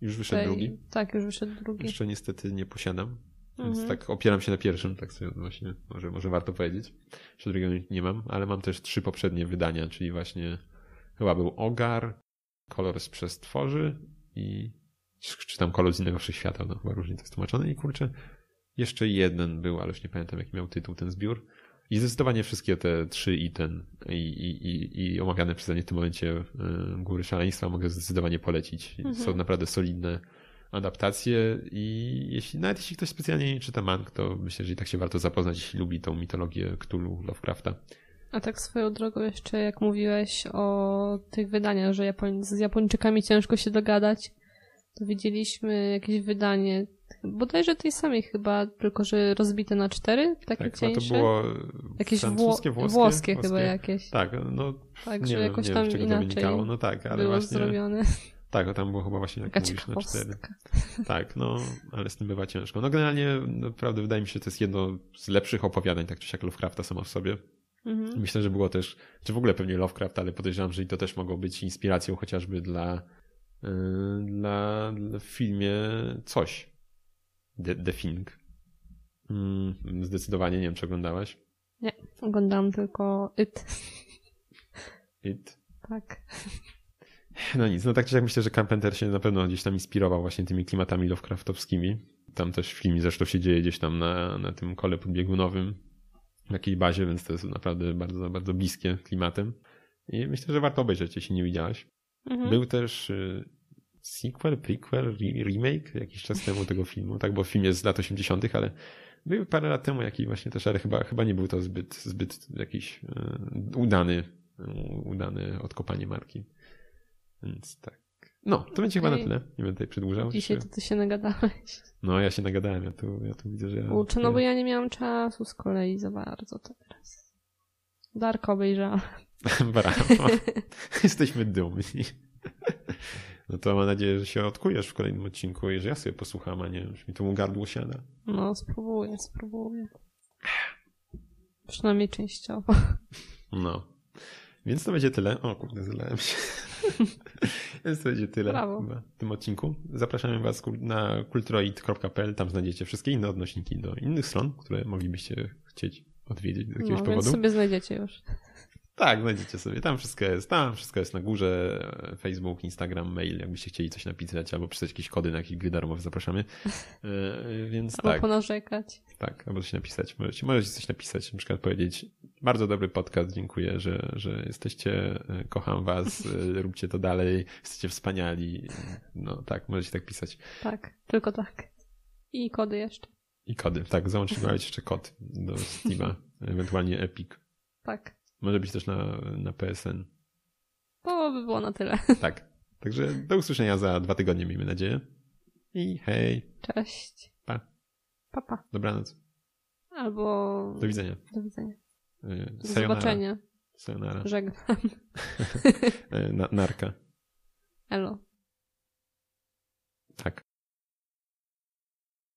Już wyszedł Tej... drugi? Tak, już wyszedł drugi. Jeszcze niestety nie posiadam. Więc mhm. tak opieram się na pierwszym, tak sobie właśnie może, może warto powiedzieć. Jeszcze drugiego nie mam, ale mam też trzy poprzednie wydania, czyli właśnie chyba był Ogar, Kolor z Przestworzy i czy tam Kolor z innego wszechświata, no chyba różnie to jest tłumaczone i kurczę, jeszcze jeden był, ale już nie pamiętam jaki miał tytuł ten zbiór. I zdecydowanie wszystkie te trzy i ten i, i, i, i omawiane przeze mnie w tym momencie y, Góry Szaleństwa mogę zdecydowanie polecić. Mhm. Są naprawdę solidne adaptacje i jeśli, nawet jeśli ktoś specjalnie nie czyta mang, to myślę, że i tak się warto zapoznać, jeśli lubi tą mitologię Cthulhu, Lovecrafta. A tak swoją drogą jeszcze, jak mówiłeś o tych wydaniach, że Japoń, z Japończykami ciężko się dogadać, to widzieliśmy jakieś wydanie, bodajże tej samej chyba, tylko że rozbite na cztery, takie tak, cieńsze. to było jakieś francuskie, włoskie, włoskie, chyba jakieś. Tak, no tak, że jakoś nie tam wiem, inaczej No tak, ale było właśnie... zrobione. Tak, tam było chyba właśnie jak mówisz na cztery. Tak, no, ale z tym bywa ciężko. No generalnie, naprawdę wydaje mi się, że to jest jedno z lepszych opowiadań, tak czy siak Lovecrafta samo w sobie. Mhm. Myślę, że było też, czy w ogóle pewnie Lovecraft, ale podejrzewam, że i to też mogło być inspiracją chociażby dla, dla, dla w filmie coś. The, The Thing. Mm, zdecydowanie nie wiem, czy oglądałaś. Nie, oglądałam tylko It. It? Tak. No nic, no tak czy jak myślę, że Carpenter się na pewno gdzieś tam inspirował właśnie tymi klimatami Lovecraftowskimi. Tam też film zresztą się dzieje gdzieś tam na, na tym kole podbiegunowym, w jakiej bazie, więc to jest naprawdę bardzo, bardzo bliskie klimatem. I myślę, że warto obejrzeć, jeśli nie widziałaś. Mhm. Był też y, sequel, prequel, re- remake jakiś czas temu tego filmu, tak, bo film jest z lat 80., ale był parę lat temu jakiś właśnie też, ale chyba, chyba nie był to zbyt, zbyt jakiś y, udany, y, udany odkopanie marki. Więc tak. No, to będzie chyba na tyle. Nie będę tutaj przedłużał. Dzisiaj to ty się nagadałeś. No, ja się nagadałem, ja tu, ja tu widzę, że ja... Kurczę, no bo ja nie miałam czasu z kolei za bardzo teraz. Dark obejrzałam. Brawo. Jesteśmy dumni. No to mam nadzieję, że się odkujesz w kolejnym odcinku i że ja sobie posłucham, a nie już mi tu gardło siada. No, spróbuję, spróbuję. Przynajmniej częściowo. No. Więc to będzie tyle. O kurde, zalałem się. Więc to będzie tyle Brawo. w tym odcinku. Zapraszamy Was na kulturoid.pl. Tam znajdziecie wszystkie inne odnośniki do innych stron, które moglibyście chcieć odwiedzić z jakiegoś No, więc powodu. sobie znajdziecie już. Tak, znajdziecie sobie. Tam wszystko jest. Tam wszystko jest na górze. Facebook, Instagram, mail. Jakbyście chcieli coś napisać albo przysłać jakieś kody na jakieś gry darmowe, zapraszamy. E, Więc Albo tak, ponarzekać. tak, albo coś napisać. Możecie, możecie coś napisać, na przykład powiedzieć bardzo dobry podcast, dziękuję, że, że jesteście, e, kocham was, e, róbcie to dalej, jesteście wspaniali. No tak, możecie tak pisać. Tak, tylko tak. I kody jeszcze. I kody. Tak, załączyć jeszcze kod do Steama, ewentualnie Epic. Tak. Może być też na, na PSN. To by było na tyle. Tak. Także do usłyszenia za dwa tygodnie, miejmy nadzieję. I hej, Cześć. Pa. Papa. dobranoc, Albo do widzenia. do widzenia. E, Do sayonara. zobaczenia. Sayonara. Żegnam. Na, narka. Elo. Tak.